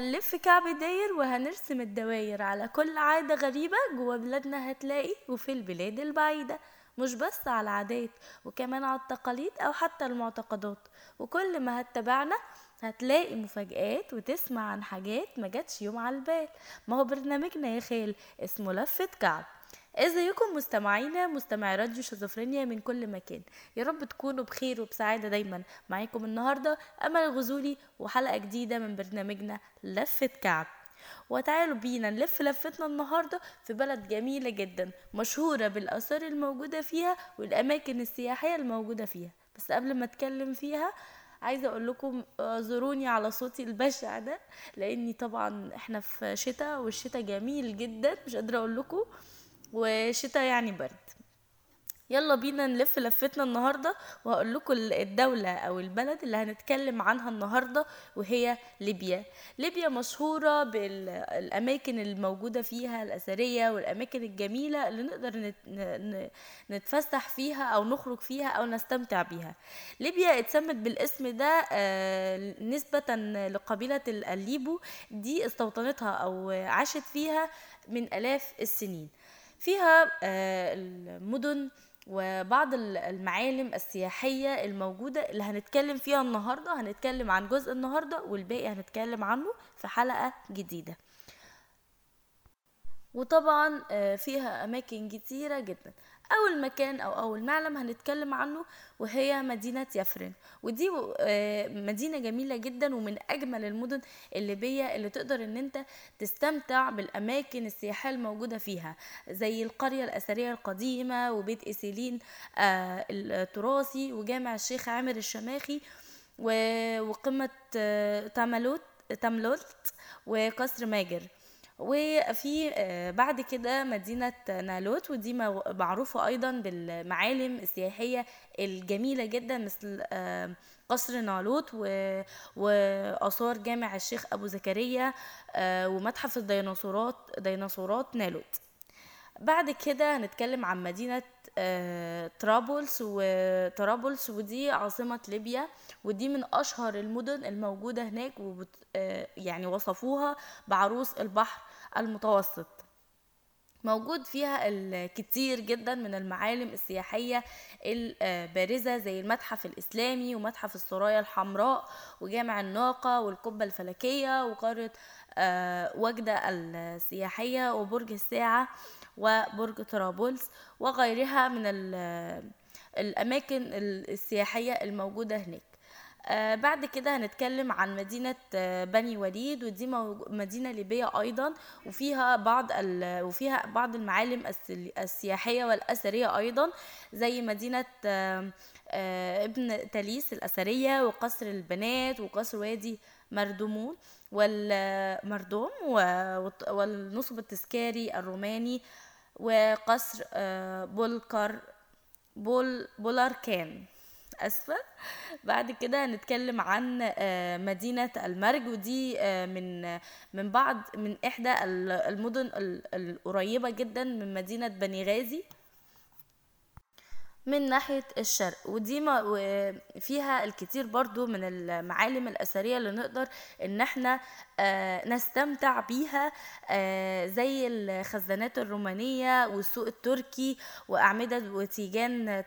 هنلف كعب داير وهنرسم الدواير على كل عادة غريبة جوا بلادنا هتلاقي وفي البلاد البعيدة مش بس على العادات وكمان على التقاليد أو حتى المعتقدات. وكل ما هتتابعنا هتلاقي مفاجآت وتسمع عن حاجات ما جاتش يوم على البال. ما هو برنامجنا يا خال اسمه لفة كعب. ازيكم مستمعينا مستمعي راديو شيزوفرينيا من كل مكان. يا رب تكونوا بخير وبسعادة دايما. معاكم النهاردة أمل الغزولي وحلقة جديدة من برنامجنا لفة كعب. وتعالوا بينا نلف لفتنا النهاردة في بلد جميلة جدا مشهورة بالآثار الموجودة فيها والأماكن السياحية الموجودة فيها. بس قبل ما أتكلم فيها عايزة أقول لكم اعذروني على صوتي البشع ده لأني طبعا إحنا في شتاء والشتاء جميل جدا مش قادرة أقول لكم. وشتاء يعني برد. يلا بينا نلف لفتنا النهاردة وهقول لكم الدولة أو البلد اللي هنتكلم عنها النهاردة وهي ليبيا. ليبيا مشهورة بالأماكن الموجودة فيها الأثرية والأماكن الجميلة اللي نقدر نتفسح فيها أو نخرج فيها أو نستمتع بيها. ليبيا اتسمت بالاسم ده آه، نسبة لقبيلة الليبو. دي استوطنتها أو عاشت فيها من آلاف السنين. فيها آه، المدن وبعض ال- المعالم السياحية الموجودة اللي هنتكلم فيها النهاردة هنتكلم عن جزء النهاردة والباقي هنتكلم عنه في حلقة جديدة. وطبعا آه، فيها أماكن كتيرة جدا. أول مكان أو أول معلم هنتكلم عنه وهي مدينة يفرن. ودي آه، مدينة جميلة جدا ومن أجمل المدن الليبية اللي تقدر إن أنت تستمتع بالأماكن السياحية الموجودة فيها زي القرية الأثرية القديمة وبيت إيسيلين آه، التراثي وجامع الشيخ عامر الشماخي وقمة آه، تاملوت تاملوت وقصر ماجر. وفي آه، بعد كده مدينة نالوت ودي معروفة أيضا بالمعالم السياحية الجميلة جدا مثل آه، قصر نالوت وآثار جامع الشيخ أبو زكريا آه، ومتحف الديناصورات ديناصورات نالوت. بعد كده هنتكلم عن مدينة طرابلس وطرابلس ودي عاصمة ليبيا ودي من أشهر المدن الموجودة هناك يعني وصفوها بعروس البحر المتوسط. موجود فيها الكتير جدا من المعالم السياحية البارزة زي المتحف الإسلامي ومتحف السرايا الحمراء وجامع الناقة والقبة الفلكية وقارة آه، وجدة السياحية وبرج الساعة وبرج طرابلس وغيرها من ال- الأماكن السياحية الموجودة هناك. بعد كده هنتكلم عن مدينة آه بني وليد ودي مدينة ليبية أيضا وفيها بعض وفيها بعض المعالم الس- السياحية والأثرية أيضا زي مدينة آه آه ابن تاليس الأثرية وقصر البنات وقصر وادي مردمون والمردوم والنصب التذكاري الروماني وقصر آه بولكر بول بولاركان. أسفة. بعد كده هنتكلم عن آه، مدينة المرج ودي آه، من من بعض من إحدى ال- المدن ال- القريبة جدا من مدينة بني غازي. من ناحية الشرق ودي فيها الكتير برضو من المعالم الأثرية اللي نقدر إن إحنا آه، نستمتع بيها آه، زي الخزانات الرومانية والسوق التركي وأعمدة وتيجان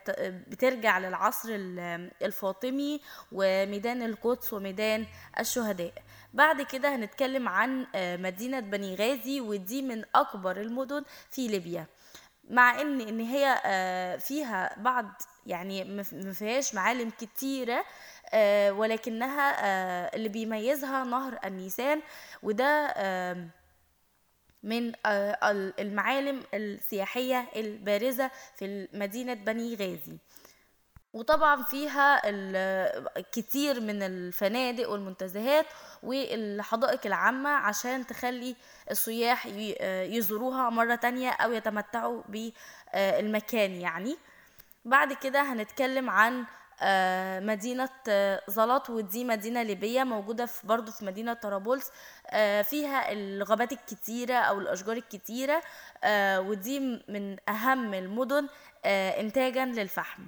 بترجع للعصر ال- الفاطمي وميدان القدس وميدان الشهداء. بعد كده هنتكلم عن آه، مدينة بني غازي ودي من أكبر المدن في ليبيا. مع إن إن هي آه، فيها بعض يعني ما فيهاش معالم كتيرة آه، ولكنها آه، اللي بيميزها نهر النيسان وده من ال- المعالم السياحية البارزة في مدينة بني غازي. وطبعا فيها كتير من الفنادق والمنتزهات والحدائق العامة عشان تخلي السياح يزوروها مرة تانية أو يتمتعوا بالمكان يعني. بعد كده هنتكلم عن آه، مدينة آه، زلط ودي مدينة ليبية موجودة في برضو في مدينة طرابلس. آه، فيها الغابات الكتيرة أو الأشجار الكتيرة. ودي من أهم المدن إنتاجا للفحم.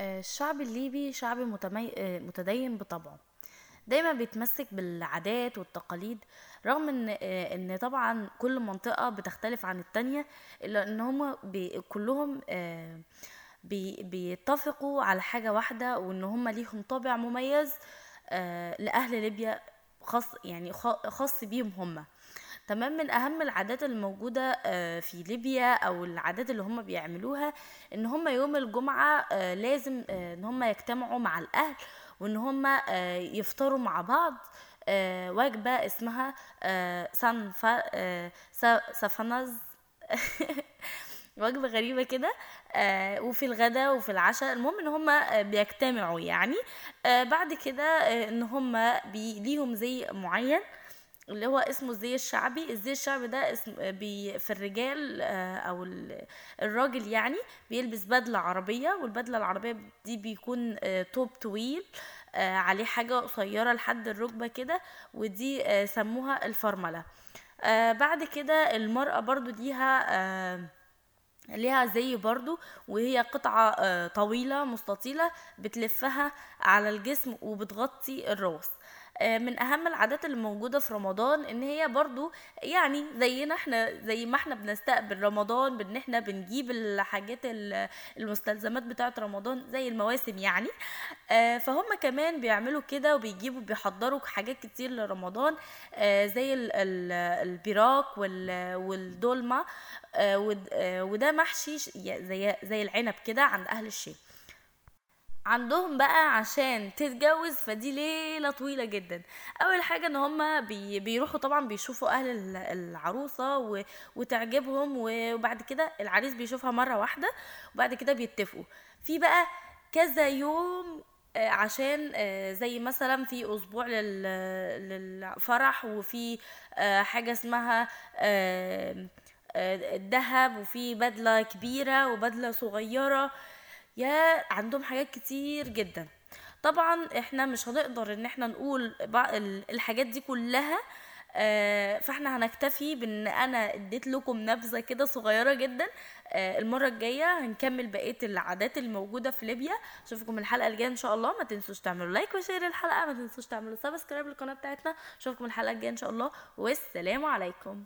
الشعب الليبي شعب متمي... آه، متدين بطبعه. دايما بيتمسك بالعادات والتقاليد رغم إن آه، إن طبعا كل منطقة بتختلف عن التانية إلا إن هما بي كلهم آه، بي بيتفقوا على حاجة واحدة وإن هما ليهم طابع مميز آه، لأهل ليبيا خاص يعني خا- خاص بيهم هما تمام من أهم العادات الموجودة آه، في ليبيا أو العادات اللي هم بيعملوها إن هم يوم الجمعة آه، لازم آه، إن هم يجتمعوا مع الأهل وإن هم يفطروا مع بعض وجبة اسمها سانفا سا- سفنز. وجبة غريبة كده وفي الغداء وفي العشاء. المهم إن هم آه بيجتمعوا يعني بعد كده إن هم بي ليهم زي معين اللي هو اسمه الزي الشعبي. الزي الشعبي ده اسم بي في الرجال آه، أو ال- الراجل يعني بيلبس بدلة عربية والبدلة العربية دي بيكون آه، توب طويل آه، عليه حاجة قصيرة لحد الركبة كده ودي سموها الفرملة. آه، بعد كده المرأة برضو ليها ليها زي برضو وهي قطعة طويلة مستطيلة بتلفها على الجسم وبتغطي الراس. من أهم العادات اللي موجودة في رمضان إن هي برضو يعني زينا إحنا زي ما إحنا بنستقبل رمضان بإن إحنا بنجيب الحاجات ال- المستلزمات بتاعة رمضان زي المواسم يعني. آه، فهم كمان بيعملوا كده وبيجيبوا بيحضروا حاجات كتير لرمضان آه، زي ال- ال- البراك وال- والدولمة آه، ود- آه، وده محشي زي العنب كده عند أهل الشام عندهم بقى عشان تتجوز فدي ليلة طويلة جدا. أول حاجة إن هما بي بيروحوا طبعا بيشوفوا أهل ال- العروسة و... وتعجبهم وبعد كده العريس بيشوفها مرة واحدة وبعد كده بيتفقوا. في بقى كذا يوم آه، عشان آه، زي مثلا في أسبوع لل... للفرح وفي آه، حاجة اسمها الذهب وفي بدلة كبيرة وبدلة صغيرة. يا عندهم حاجات كتير جدا. طبعا إحنا مش هنقدر إن إحنا نقول الحاجات دي كلها آه، فإحنا هنكتفي بإن أنا إديت لكم نبذة كده صغيرة جدا. آه، المرة الجاية هنكمل بقية العادات الموجودة في ليبيا. أشوفكم الحلقة الجاية إن شاء الله. ما تنسوش تعملوا like و share الحلقة. ما تنسوش تعملوا subscribe للقناة بتاعتنا. أشوفكم الحلقة الجاية إن شاء الله. والسلام عليكم.